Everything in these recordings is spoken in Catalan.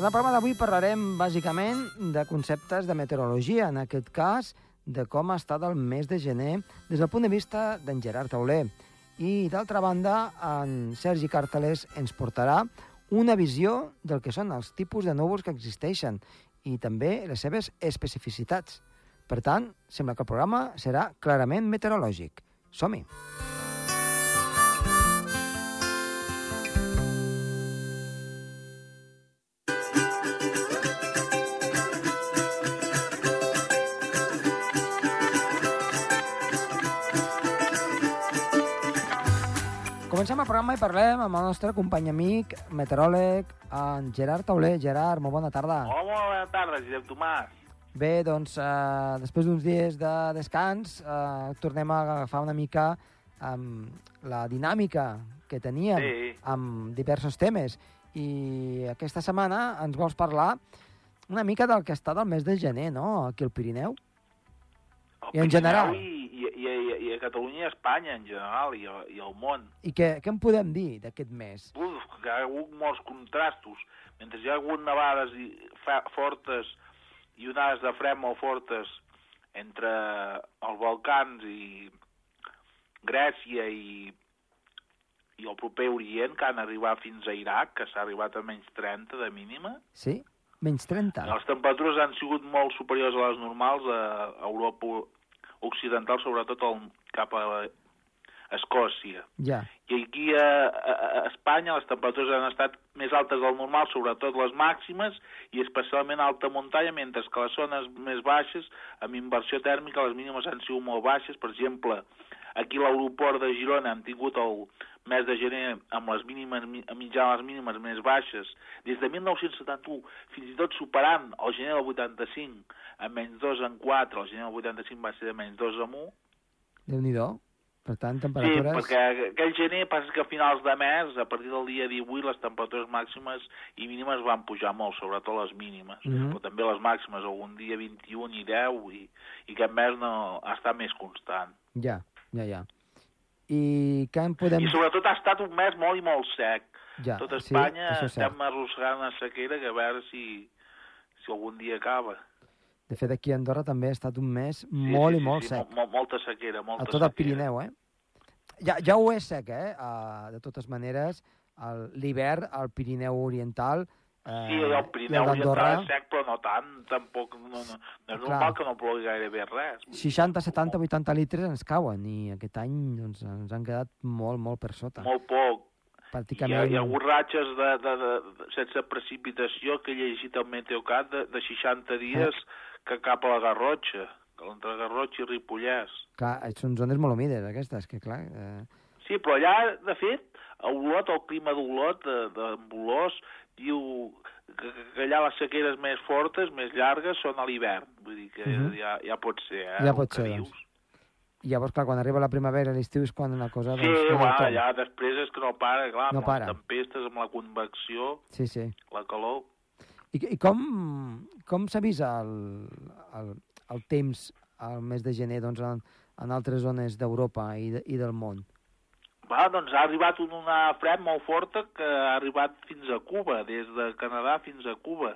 En el programa d'avui parlarem bàsicament de conceptes de meteorologia, en aquest cas de com ha estat el mes de gener des del punt de vista d'en Gerard Tauler. I, d'altra banda, en Sergi Cartelés ens portarà una visió del que són els tipus de núvols que existeixen i també les seves especificitats. Per tant, sembla que el programa serà clarament meteorològic. Som-hi! Comencem el programa i parlem amb el nostre company amic, meteoròleg, en Gerard Tauler. Gerard, molt bona tarda. Hola, molt bona tarda, Josep Tomàs. Bé, doncs, eh, després d'uns dies de descans, eh, tornem a agafar una mica um, la dinàmica que teníem Sí. amb diversos temes. I aquesta setmana ens vols parlar una mica del que ha estat el mes de gener, no?, aquí al Pirineu. El I en Pirineu general? I, i, i, i a Catalunya i a Espanya, en general, i, a, i al món. I què, què en podem dir d'aquest mes? Uf, que hi ha hagut molts contrastos. Mentre hi ha hagut nevades i fa, fortes i onades de fred molt fortes entre els Balcans i Grècia i, i el proper Orient, que han arribat fins a Iraq, que s'ha arribat a menys 30 de mínima, Sí? Menys 30? Les temperatures han sigut molt superiors a les normals a Europa occidental, sobretot el, cap a Escòcia. Ja. I aquí a, a, a Espanya les temperatures han estat més altes del normal, sobretot les màximes, i especialment a alta muntanya, mentre que les zones més baixes, amb inversió tèrmica, les mínimes han sigut molt baixes. Per exemple, aquí a l'aeroport de Girona han tingut el mes de gener amb les mínimes, mi- mitjanes mínimes més baixes, des de 1971, fins i tot superant el gener del 85 a menys 2 en 4, el gener del 85 va ser de menys 2 en 1, Déu-n'hi-do. Per tant, Sí, temperatures... perquè aquell gener passa que a finals de mes, a partir del dia 18, les temperatures màximes i mínimes van pujar molt, sobretot les mínimes. Mhm. Però també les màximes, algun dia 21 i 10, i, i aquest mes no, estat més constant. Ja, ja, ja. I què en podem... I sobretot ha estat un mes molt i molt sec. Ja, Tot sí, Espanya cert. estem arrossegant una sequera que a veure si, si algun dia acaba. De fet, aquí a Andorra també ha estat un mes Sí, molt sí, i sí, molt sí, sec. mo- mo- molta sequera, molta a tot el. Pirineu, eh? Ja, ja ho és sec, eh? Uh, de totes maneres, l'hivern al Pirineu Oriental Sí, el Pirineu i el Oriental d'Andorra, és sec, però no tant, tampoc, no, no, no és Clar. normal que no plogui gairebé res. 60, 70, 80 litres ens cauen i aquest any doncs, ens han quedat molt, molt per sota. Molt poc. Hi ha, Pràcticament... hi ha hagut ratxes de, de, de, de, sense precipitació que he llegit al Meteocat de, de 60 dies que cap a la Garrotxa, entre Garrotxa i Ripollès. Clar, són zones molt humides, aquestes, que clar... Eh, Sí, però allà, de fet, a Olot, el clima d'Olot, de, de Bolós, diu que, que, allà les sequeres més fortes, més llargues, són a l'hivern. Vull dir que Mhm. ja, ja pot ser, eh? Ja pot ser, doncs. I llavors, clar, quan arriba la primavera i l'estiu és quan la cosa... Sí, doncs, bueno, tomb. allà després és que no para, clar, No amb para. les tempestes, amb la convecció, Sí, sí. la calor. I, i com, com s'ha vist el, el, el temps al mes de gener doncs, en, en altres zones d'Europa i, de, i del món? Va, doncs ha arribat un- una fred molt forta que ha arribat fins a Cuba, des de Canadà fins a Cuba.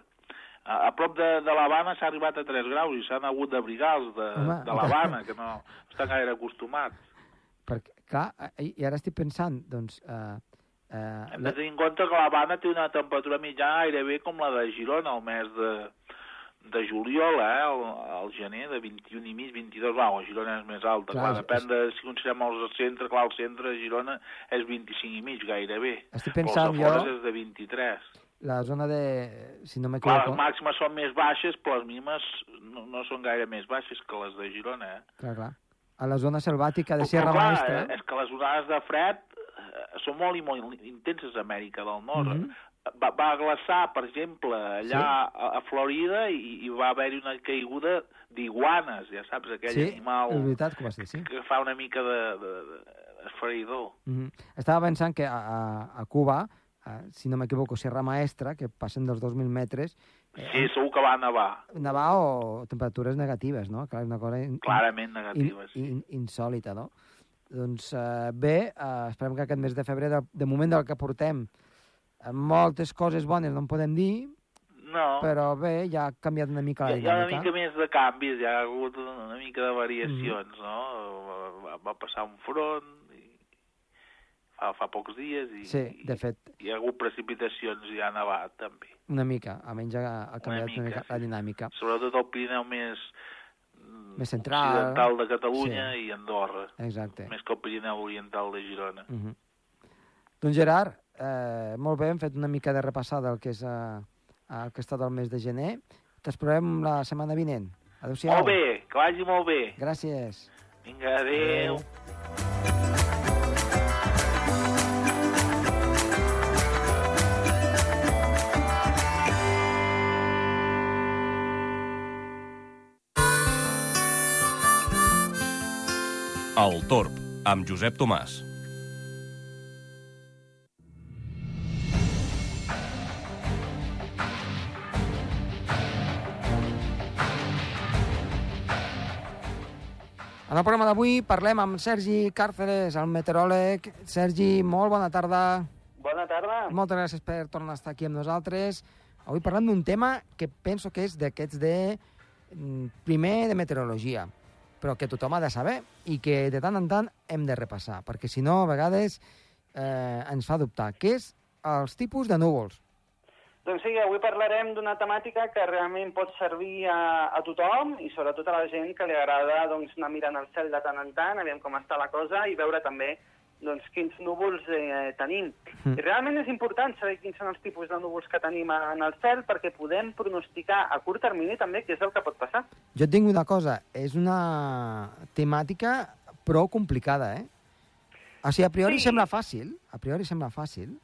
A, a prop de, de l'Havana s'ha arribat a 3 graus i s'han hagut d'abrigar els de, Home, de l'Havana, que no estan gaire acostumats. Perquè, clar, i, i ara estic pensant, doncs... Eh, eh, Hem de tenir en compte que l'Havana té una temperatura mitjana gairebé com la de Girona, al mes de, de juliol, eh, el, el gener, de 21 i mig, 22, wow, a Girona és més alta, Clar, clar, depèn de si considerem els centres, clar, el centre de Girona és 25 i mig gairebé, estic però pensant els jo, és de 23. la zona de... Si no Clar, les màximes són més baixes, però les mínimes no, no són gaire més baixes que les de Girona, eh? Clar, clar. A la zona selvàtica de Però, Sierra clar, Maestra... eh, És que les onades de fred eh, són molt i molt intenses a Amèrica del Nord. Mhm. Va, va glaçar, per exemple, allà Sí. a, a Florida i, i va haver-hi una caiguda d'iguanes, ja saps, aquell sí, animal veritat que dir, sí. que fa una mica de, de, de. Mm -hmm. Estava pensant que a, a, Cuba, a, si no m'equivoco, Sierra Maestra, que passen dels 2.000 metres, eh, Sí, segur que va nevar, nevar o temperatures negatives, no? Clar, una cosa in, clarament in, negatives. sí. in, insòlita, no? Doncs eh, bé, eh, esperem que aquest mes de febrer, de, de moment del que portem, moltes coses bones no en podem dir, No. però bé, ja ha canviat una mica la ha, hi ha una dinàmica. mica més de canvis, hi ha hagut una, una mica de variacions, no? Va, va passar un front i fa, fa pocs dies i, Sí, de fet, hi ha hagut precipitacions i ha nevat també. una mica, almenys ha, ha canviat una mica, mica, la sí. dinàmica. Sobretot el Pirineu més, mm, Més central. occidental de Catalunya Sí. i Andorra, Exacte. més que el Pirineu oriental de Girona. Uh -huh. Doncs Gerard, eh, molt bé, hem fet una mica de repassada el que és eh, el que ha estat el mes de gener. T'esperem la setmana vinent. Adéu-siau. Molt bé, que vagi molt bé. Gràcies. Vinga, adéu. El Torb, amb Josep Tomàs. En el programa d'avui parlem amb Sergi Càrceres, el meteoròleg. Sergi, molt bona tarda. Bona tarda. Moltes gràcies per tornar a estar aquí amb nosaltres. Avui parlem d'un tema que penso que és d'aquests de... mm, primer de meteorologia, però que tothom ha de saber i que de tant en tant hem de repassar, perquè si no, a vegades eh, ens fa dubtar. Què és els tipus de núvols? Doncs sí, avui parlarem d'una temàtica que realment pot servir a, a tothom i sobretot a la gent que li agrada doncs, anar mirant el cel de tant en tant, aviam com està la cosa i veure també doncs, quins núvols eh, tenim. Mm. I realment és important saber quins són els tipus de núvols que tenim en el cel perquè podem pronosticar a curt termini també què és el que pot passar. Jo et dic una cosa, és una temàtica prou complicada, eh? O sigui, a priori Sí. sembla fàcil, a priori sembla fàcil,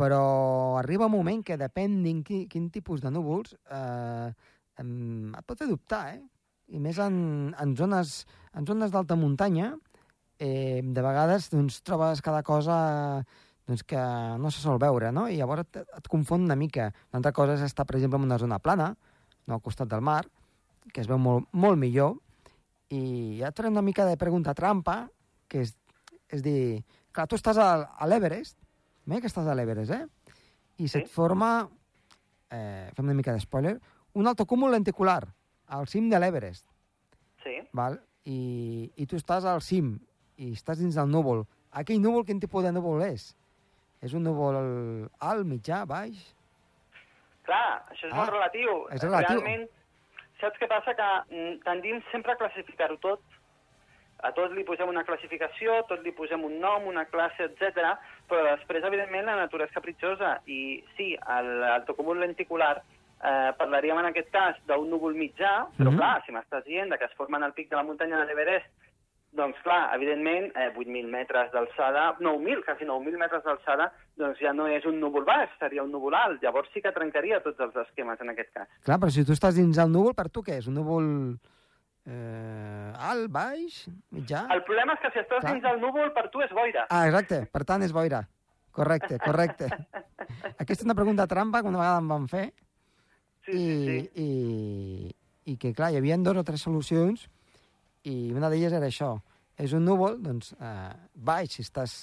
però arriba un moment que depèn de quin, quin tipus de núvols eh, em, et pot fer dubtar, eh? I més en, en zones, en zones d'alta muntanya, eh, de vegades doncs, trobes cada cosa doncs, que no se sol veure, no? I llavors et, et confon una mica. Una altra cosa és estar, per exemple, en una zona plana, no al costat del mar, que es veu molt, molt millor, i ja et una mica de pregunta trampa, que és, és dir, clar, tu estàs a, a l'Everest, bé que estàs a l'Everest, eh? I se't Sí. forma, eh, fem una mica de spoiler, un altocúmul lenticular al cim de l'Everest, Sí. val? I, i tu estàs al cim i estàs dins del núvol. Aquell núvol, quin tipus de núvol és? És un núvol alt, mitjà, baix? Clar, això és Ah, molt relatiu. és relatiu. Realment, saps què passa? Que mm, tendim sempre a classificar-ho tot. A tot li posem una classificació, tot li posem un nom, una classe, etc. però després, evidentment, la natura és capritxosa. I sí, el, tocomul lenticular eh, parlaríem en aquest cas d'un núvol mitjà, però Mhm. clar, si m'estàs dient que es forma en el pic de la muntanya de l'Everest, doncs clar, evidentment, eh, 8.000 metres d'alçada, 9.000, quasi 9.000 metres d'alçada, doncs ja no és un núvol baix, seria un núvol alt. Llavors sí que trencaria tots els esquemes en aquest cas. Clar, però si tu estàs dins el núvol, per tu què és? Un núvol eh, alt, baix, mitjà? El problema és que si estàs Clar. dins del núvol, per tu és boira. Ah, exacte, per tant és boira. Correcte, correcte. Aquesta és una pregunta trampa que una vegada em van fer Sí, i, sí, sí. i, i que, clar, hi havia dos o tres solucions i una d'elles era això. És un núvol, doncs, eh, baix, si estàs,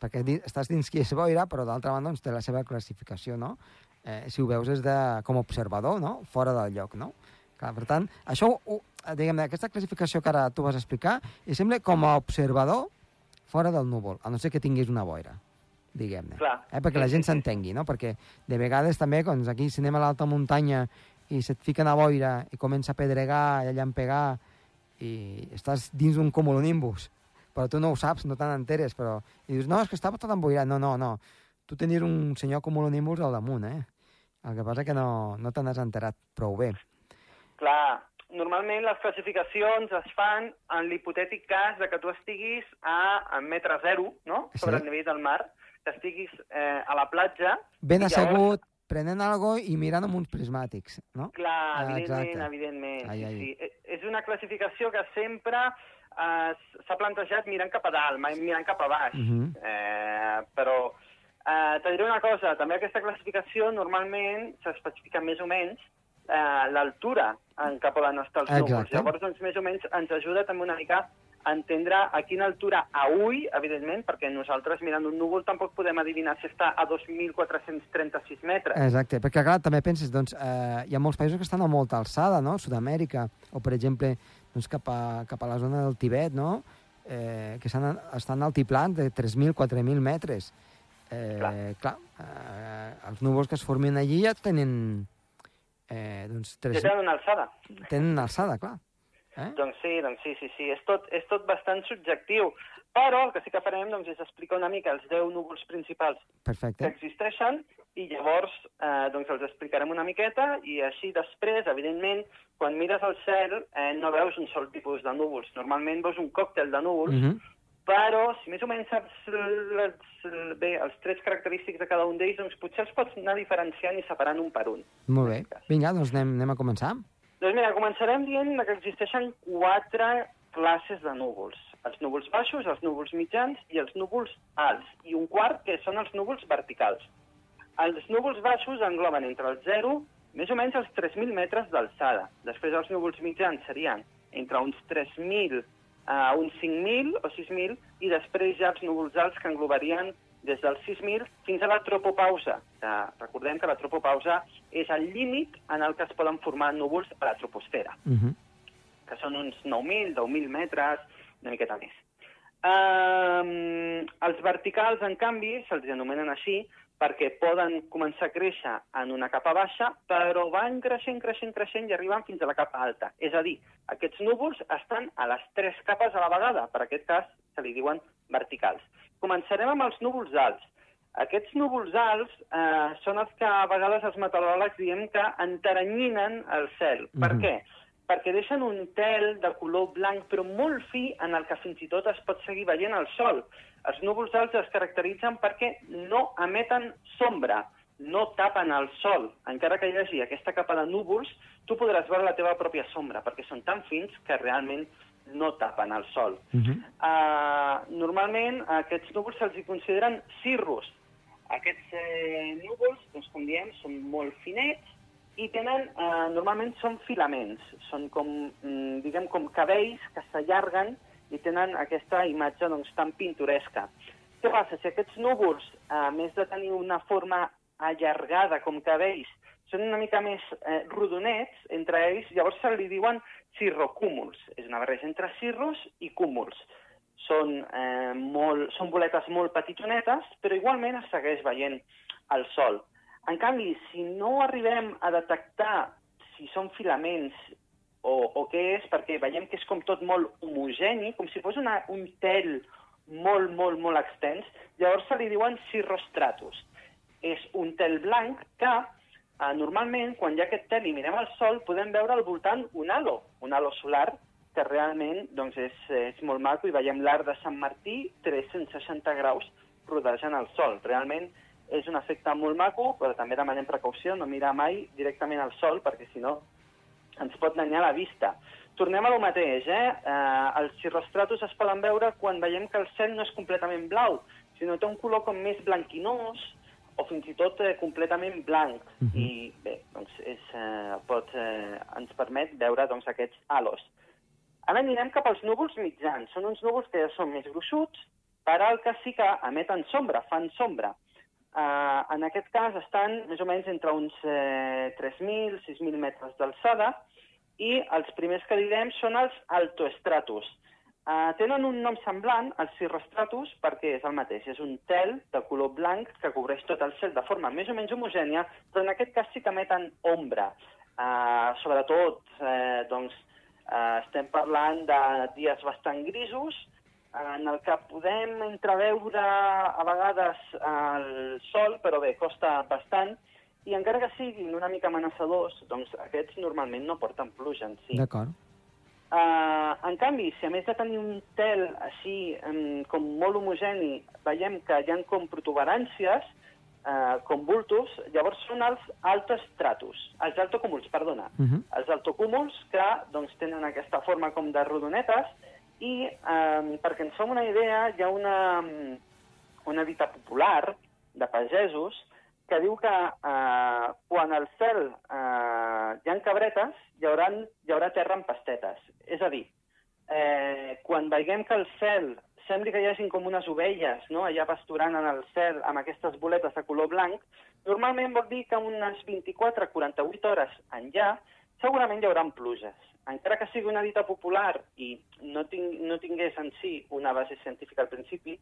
perquè estàs dins qui és boira, però d'altra banda doncs, té la seva classificació, no? Eh, si ho veus és de, com a observador, no? Fora del lloc, no? Clar, per tant, això, ho, diguem aquesta classificació que ara tu vas explicar, és sembla com a observador fora del núvol, a no ser que tinguis una boira diguem-ne. Eh? Perquè la gent s'entengui, no? Perquè de vegades també, quan aquí si anem a l'alta muntanya i se't fica una boira i comença a pedregar i a llampegar i estàs dins d'un cumulonimbus, però tu no ho saps, no te n'enteres, però... I dius, no, és que estava tot emboirat. No, no, no. Tu tenies un senyor cumulonimbus al damunt, eh? El que passa que no, no te n'has enterat prou bé. Clar, normalment les classificacions es fan en l'hipotètic cas de que tu estiguis a, a metre zero, no?, Sí. sobre el nivell del mar, que estiguis eh, a la platja... Ben i llavors- assegut, prenent algo i mirant amb uns prismàtics, no? Clar, Ah, evidentment, exacte. evidentment. Ai, sí, ai. sí. E- És una classificació que sempre eh, s'ha plantejat mirant cap a dalt, mai mirant cap a baix. Mhm. eh, però eh, te diré una cosa, també aquesta classificació normalment s'especifica més o menys eh, l'altura en què poden estar els núvols. Exacte. Llavors, doncs, més o menys ens ajuda també una mica entendre a quina altura a ull, evidentment, perquè nosaltres mirant un núvol tampoc podem adivinar si està a 2.436 metres. Exacte, perquè clar, també penses, doncs, eh, hi ha molts països que estan a molta alçada, no?, Sud-amèrica, o per exemple, doncs cap a, cap a la zona del Tibet, no?, eh, que estan, estan altiplans de 3.000, 4.000 metres. Eh, clar, clar eh, els núvols que es formin allí ja tenen... Eh, doncs, 3... Ja tenen una alçada. Tenen una alçada, clar. Eh? Doncs sí, doncs sí, sí, sí. És tot, és tot bastant subjectiu. Però el que sí que farem doncs, és explicar una mica els 10 núvols principals Perfecte. que existeixen i llavors eh, doncs els explicarem una miqueta i així després, evidentment, quan mires al cel eh, no veus un sol tipus de núvols. Normalment veus un còctel de núvols, Uh -huh. Però si més o menys saps les, bé, els trets característics de cada un d'ells, doncs potser els pots anar diferenciant i separant un per un. Molt bé. Vinga, doncs anem, anem a començar. Doncs mira, començarem dient que existeixen quatre classes de núvols. Els núvols baixos, els núvols mitjans i els núvols alts. I un quart, que són els núvols verticals. Els núvols baixos engloben entre el 0, més o menys els 3.000 metres d'alçada. Després els núvols mitjans serien entre uns 3.000 a uns 5.000 o 6.000 i després ja els núvols alts que englobarien des dels 6.000 fins a la tropopausa. Que recordem que la tropopausa és el límit en el que es poden formar núvols a la troposfera, Uh -huh. que són uns 9.000, 10.000 metres, una miqueta més. Um, els verticals, en canvi, se'ls anomenen així perquè poden començar a créixer en una capa baixa, però van creixent, creixent, creixent i arriben fins a la capa alta. És a dir, aquests núvols estan a les tres capes a la vegada. Per aquest cas, se li diuen verticals. Començarem amb els núvols alts. Aquests núvols alts eh, són els que a vegades els meteoròlegs diem que enteranyinen el cel. Per Mhm. què? Perquè deixen un tel de color blanc però molt fi en el que fins i tot es pot seguir veient el sol. Els núvols alts es caracteritzen perquè no emeten sombra, no tapen el sol. Encara que hi hagi aquesta capa de núvols, tu podràs veure la teva pròpia sombra, perquè són tan fins que realment no tapen el sol. Uh -huh. Uh, normalment aquests núvols se'ls consideren cirrus. Aquests eh, núvols, doncs, com diem, són molt finets i tenen, eh, normalment són filaments, són com, mm, diguem, com cabells que s'allarguen i tenen aquesta imatge doncs, tan pintoresca. Què passa? Si aquests núvols, a més de tenir una forma allargada com cabells, són una mica més eh, rodonets entre ells, llavors se li diuen cirrocúmuls. És una barreja entre cirros i cúmuls. Són, eh, molt, són boletes molt petitonetes, però igualment es segueix veient el sol. En canvi, si no arribem a detectar si són filaments o, o què és, perquè veiem que és com tot molt homogeni, com si fos una, un tel molt, molt, molt extens, llavors se li diuen cirrostratus. És un tel blanc que eh, normalment, quan hi ha aquest tel i mirem el sol, podem veure al voltant un halo, un halo solar, que realment doncs, és, és molt maco i veiem l'arc de Sant Martí 360 graus rodejant el sol. Realment és un efecte molt maco, però també demanem precaució, no mirar mai directament al sol, perquè si no ens pot danyar la vista. Tornem a lo mateix, eh? eh els cirrostratus es poden veure quan veiem que el cel no és completament blau, sinó té un color com més blanquinós o fins i tot eh, completament blanc. Mhm. I bé, doncs és, eh, pot, eh, ens permet veure doncs, aquests halos. Ara anirem cap als núvols mitjans. Són uns núvols que ja són més gruixuts, però el que sí que emeten sombra, fan sombra. Uh, en aquest cas estan més o menys entre uns eh, 3.000, 6.000 metres d'alçada i els primers que direm són els altoestratus. Uh, tenen un nom semblant, els cirrostratus, perquè és el mateix. És un tel de color blanc que cobreix tot el cel de forma més o menys homogènia, però en aquest cas sí que emeten ombra. Uh, sobretot, eh, doncs, uh, estem parlant de dies bastant grisos, en el que podem entreveure a vegades el sol, però bé, costa bastant, i encara que siguin una mica amenaçadors, doncs aquests normalment no porten pluja en si. D'acord. Uh, en canvi, si a més de tenir un tel així um, com molt homogeni, veiem que hi ha com protuberàncies, uh, com bultos, llavors són els altostratus, els altocúmuls, perdona. Uh -huh. Els altocúmuls que doncs, tenen aquesta forma com de rodonetes i, um, perquè ens fem una idea, hi ha una, um, una dita popular de pagesos que diu que eh, quan al cel eh, hi ha cabretes, hi haurà, hi haurà terra amb pastetes. És a dir, eh, quan veiem que el cel sembli que hi hagin com unes ovelles no? allà pasturant en el cel amb aquestes boletes de color blanc, normalment vol dir que unes 24-48 hores enllà segurament hi haurà pluges. Encara que sigui una dita popular i no, ting no tingués en si una base científica al principi,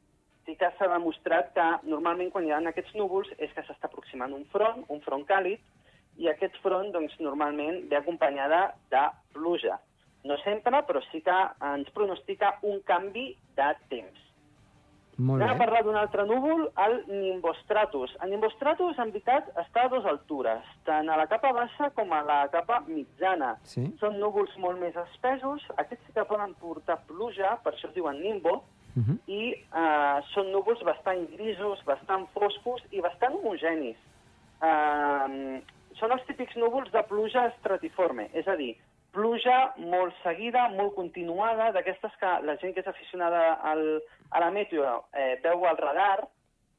sí que s'ha demostrat que normalment quan hi ha aquests núvols és que s'està aproximant un front, un front càlid, i aquest front doncs, normalment ve acompanyada de pluja. No sempre, però sí que ens pronostica un canvi de temps. Molt Anem a parlar d'un altre núvol, el nimbostratus. El nimbostratus, en veritat, està a dues altures, tant a la capa baixa com a la capa mitjana. Sí. Són núvols molt més espessos, aquests sí que poden portar pluja, per això es diuen nimbo, Uh -huh. i eh, són núvols bastant grisos, bastant foscos i bastant homogenis. Eh, són els típics núvols de pluja estratiforme, és a dir, pluja molt seguida, molt continuada, d'aquestes que la gent que és aficionada al, a la meteo eh, veu al radar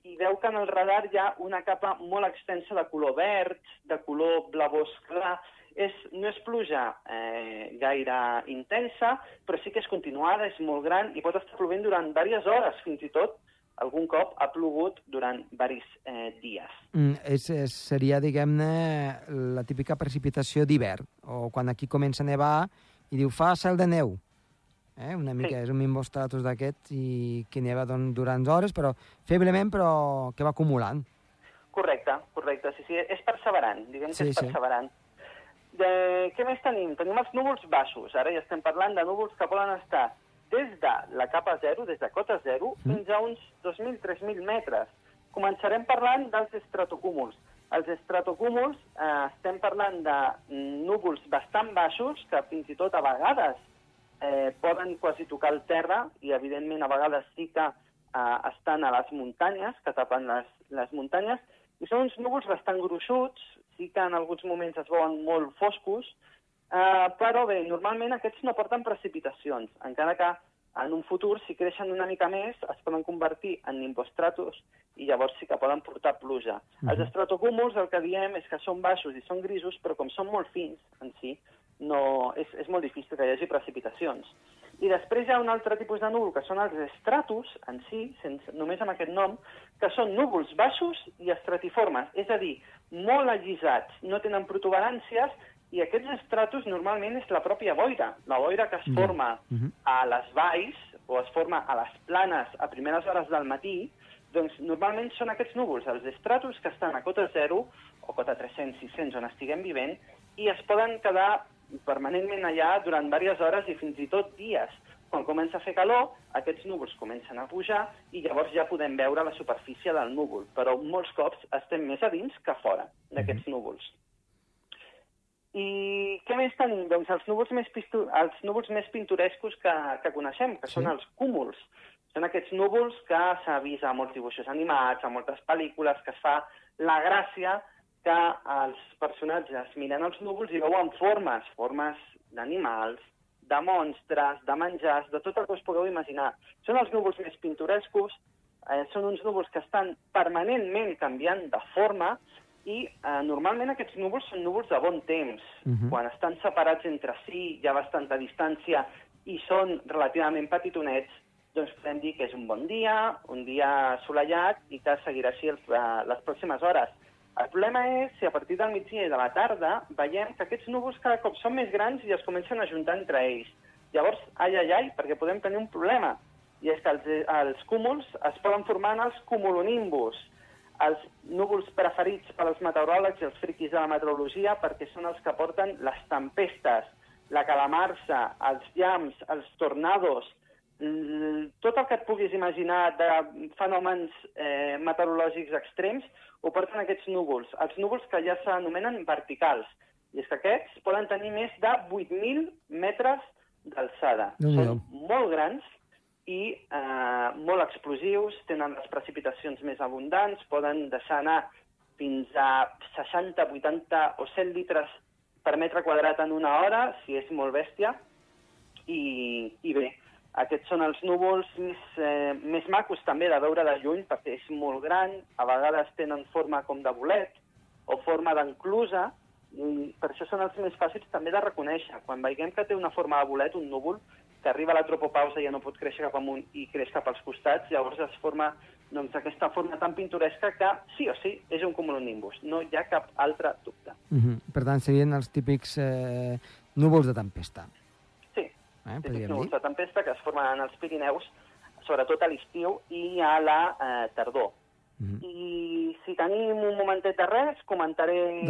i veu que en el radar hi ha una capa molt extensa de color verd, de color blavós clar, és, no és pluja eh, gaire intensa, però sí que és continuada, és molt gran i pot estar plovent durant diverses hores, fins i tot algun cop ha plogut durant diversos eh, dies. Mm, és, és, seria, diguem-ne, la típica precipitació d'hivern, o quan aquí comença a nevar i diu fa cel de neu. Eh? Una mica, Sí. és un nimbostratus d'aquests i que neva don, durant hores, però feblement, però que va acumulant. Correcte, correcte, sí, sí, és perseverant, diguem que Sí, és sí. perseverant. De... Què més tenim? Tenim els núvols baixos, ara ja estem parlant de núvols que poden estar des de la capa 0, des de cota 0, Mm. fins a uns 2.000-3.000 metres. Començarem parlant dels estratocúmuls. Els estratocúmuls eh, estem parlant de núvols bastant baixos que fins i tot a vegades eh, poden quasi tocar el terra i, evidentment, a vegades sí que eh, estan a les muntanyes, que tapen les, les muntanyes, i són uns núvols bastant gruixuts, sí que en alguns moments es veuen molt foscos, eh, però bé, normalment aquests no porten precipitacions, encara que en un futur, si creixen una mica més, es poden convertir en nimbostratus i llavors sí que poden portar pluja. Mhm. Els estratocúmuls el que diem és que són baixos i són grisos, però com són molt fins en si, no, és, és molt difícil que hi hagi precipitacions. I després hi ha un altre tipus de núvol, que són els estratus en si, sense, només amb aquest nom, que són núvols baixos i estratiformes, és a dir, molt allisats, no tenen protuberàncies, i aquests estratus normalment és la pròpia boira, la boira que es forma Mhm. a les valls o es forma a les planes a primeres hores del matí, doncs normalment són aquests núvols, els estratus que estan a cota 0 o cota 300, 600, on estiguem vivent, i es poden quedar permanentment allà durant diverses hores i fins i tot dies. Quan comença a fer calor, aquests núvols comencen a pujar i llavors ja podem veure la superfície del núvol, però molts cops estem més a dins que fora d'aquests núvols. I què més tenim? Doncs els núvols més, pistu... els núvols més pintorescos que, que coneixem, que Sí. són els cúmuls. Són aquests núvols que s'ha vist a molts dibuixos animats, a moltes pel·lícules, que es fa la gràcia que els personatges miren els núvols i veuen formes, formes d'animals, de monstres, de menjars, de tot el que us pugueu imaginar. Són els núvols més pintorescos, eh, són uns núvols que estan permanentment canviant de forma i eh, normalment aquests núvols són núvols de bon temps. Mhm. Quan estan separats entre si, hi ha bastanta distància i són relativament petitonets, doncs podem dir que és un bon dia, un dia assolellat i que seguirà així els, eh, les pròximes hores. El problema és si a partir del migdia i de la tarda veiem que aquests núvols cada cop són més grans i es comencen a juntar entre ells. Llavors, ai, ai, ai, perquè podem tenir un problema. I és que els, els cúmuls es poden formar en els cumulonimbus, els núvols preferits per als meteoròlegs i els friquis de la meteorologia perquè són els que porten les tempestes, la calamarsa, els llams, els tornados, tot el que et puguis imaginar de fenòmens eh, meteorològics extrems ho porten aquests núvols, els núvols que ja s'anomenen verticals. I és que aquests poden tenir més de 8.000 metres d'alçada. Són molt grans i eh, molt explosius, tenen les precipitacions més abundants, poden deixar anar fins a 60, 80 o 100 litres per metre quadrat en una hora, si és molt bèstia. I, i bé, aquests són els núvols més, eh, més macos també de veure de lluny, perquè és molt gran, a vegades tenen forma com de bolet o forma d'enclusa, i per això són els més fàcils també de reconèixer. Quan veiem que té una forma de bolet, un núvol, que arriba a la tropopausa ja no pot créixer cap amunt i creix cap als costats, llavors es forma doncs, aquesta forma tan pintoresca que sí o sí és un cumulonimbus, no hi ha cap altre dubte. Uh -huh. Per tant, serien els típics eh, núvols de tempesta. Sí, Eh, típics núvols dir. de tempesta que es formen als Pirineus, sobretot a l'estiu i a la eh, tardor. Uh -huh. I si tenim un momentet de res, comentaré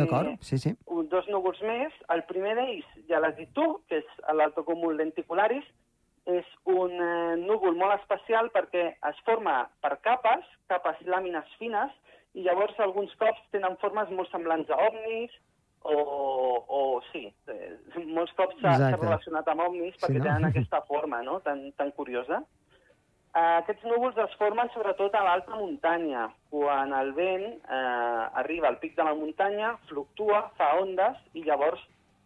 sí, sí. dos núvols més. El primer d'ells, ja l'has dit tu, que és l'altocúmul lenticularis, és un eh, núvol molt especial perquè es forma per capes, capes làmines fines, i llavors alguns cops tenen formes molt semblants a ovnis, o, o sí, eh, molts cops s'ha relacionat amb ovnis perquè Sí, no? tenen aquesta forma no? tan, tan curiosa. Uh, aquests núvols es formen sobretot a l'alta muntanya, quan el vent eh, arriba al pic de la muntanya, fluctua, fa ondes i llavors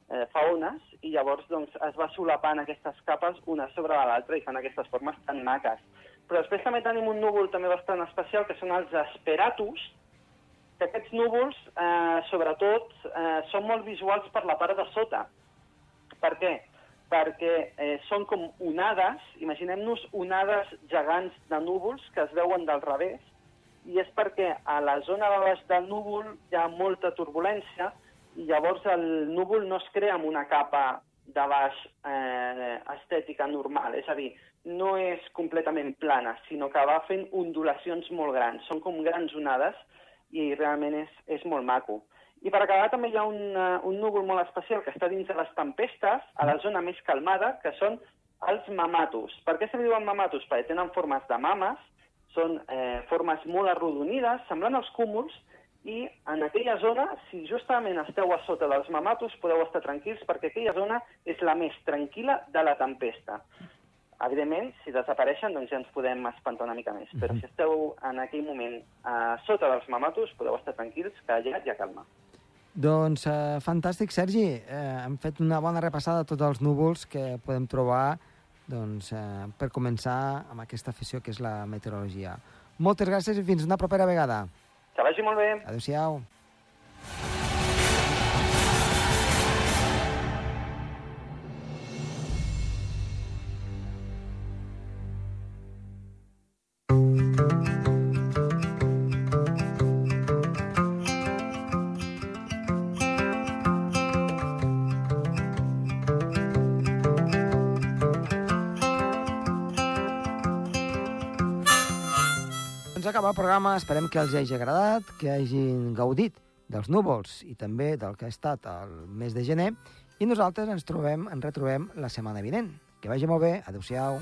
eh, fa ones i llavors doncs, es va solapant aquestes capes una sobre l'altra i fan aquestes formes tan maques. Però després també tenim un núvol també bastant especial que són els esperatus, que aquests núvols, eh, sobretot, eh, són molt visuals per la part de sota. Per què? Perquè eh, són com onades, imaginem-nos onades gegants de núvols que es veuen del revés, i és perquè a la zona de baix del núvol hi ha molta turbulència llavors el núvol no es crea amb una capa de baix eh, estètica normal, és a dir, no és completament plana, sinó que va fent ondulacions molt grans. Són com grans onades i realment és, és molt maco. I per acabar també hi ha un, uh, un núvol molt especial que està dins de les tempestes, a la zona més calmada, que són els mamatus. Per què se li diuen mamatus? Perquè tenen formes de mames, són eh, formes molt arrodonides, semblant als cúmuls, i en aquella zona, si justament esteu a sota dels mamatus, podeu estar tranquils perquè aquella zona és la més tranquil·la de la tempesta. Evidentment, si desapareixen, doncs ja ens podem espantar una mica més. Però si esteu en aquell moment a sota dels mamatus, podeu estar tranquils que allà ha calma. Doncs eh, fantàstic, Sergi. Eh, hem fet una bona repassada de tots els núvols que podem trobar doncs, eh, per començar amb aquesta afició que és la meteorologia. Moltes gràcies i fins una propera vegada. Que vagi molt bé. Adéu-siau. Acabar el programa, esperem que els hagi agradat, que hagin gaudit dels núvols i també del que ha estat el mes de gener i nosaltres ens trobem, ens retrobem la setmana vinent. Que vagi molt bé, adeu-siau.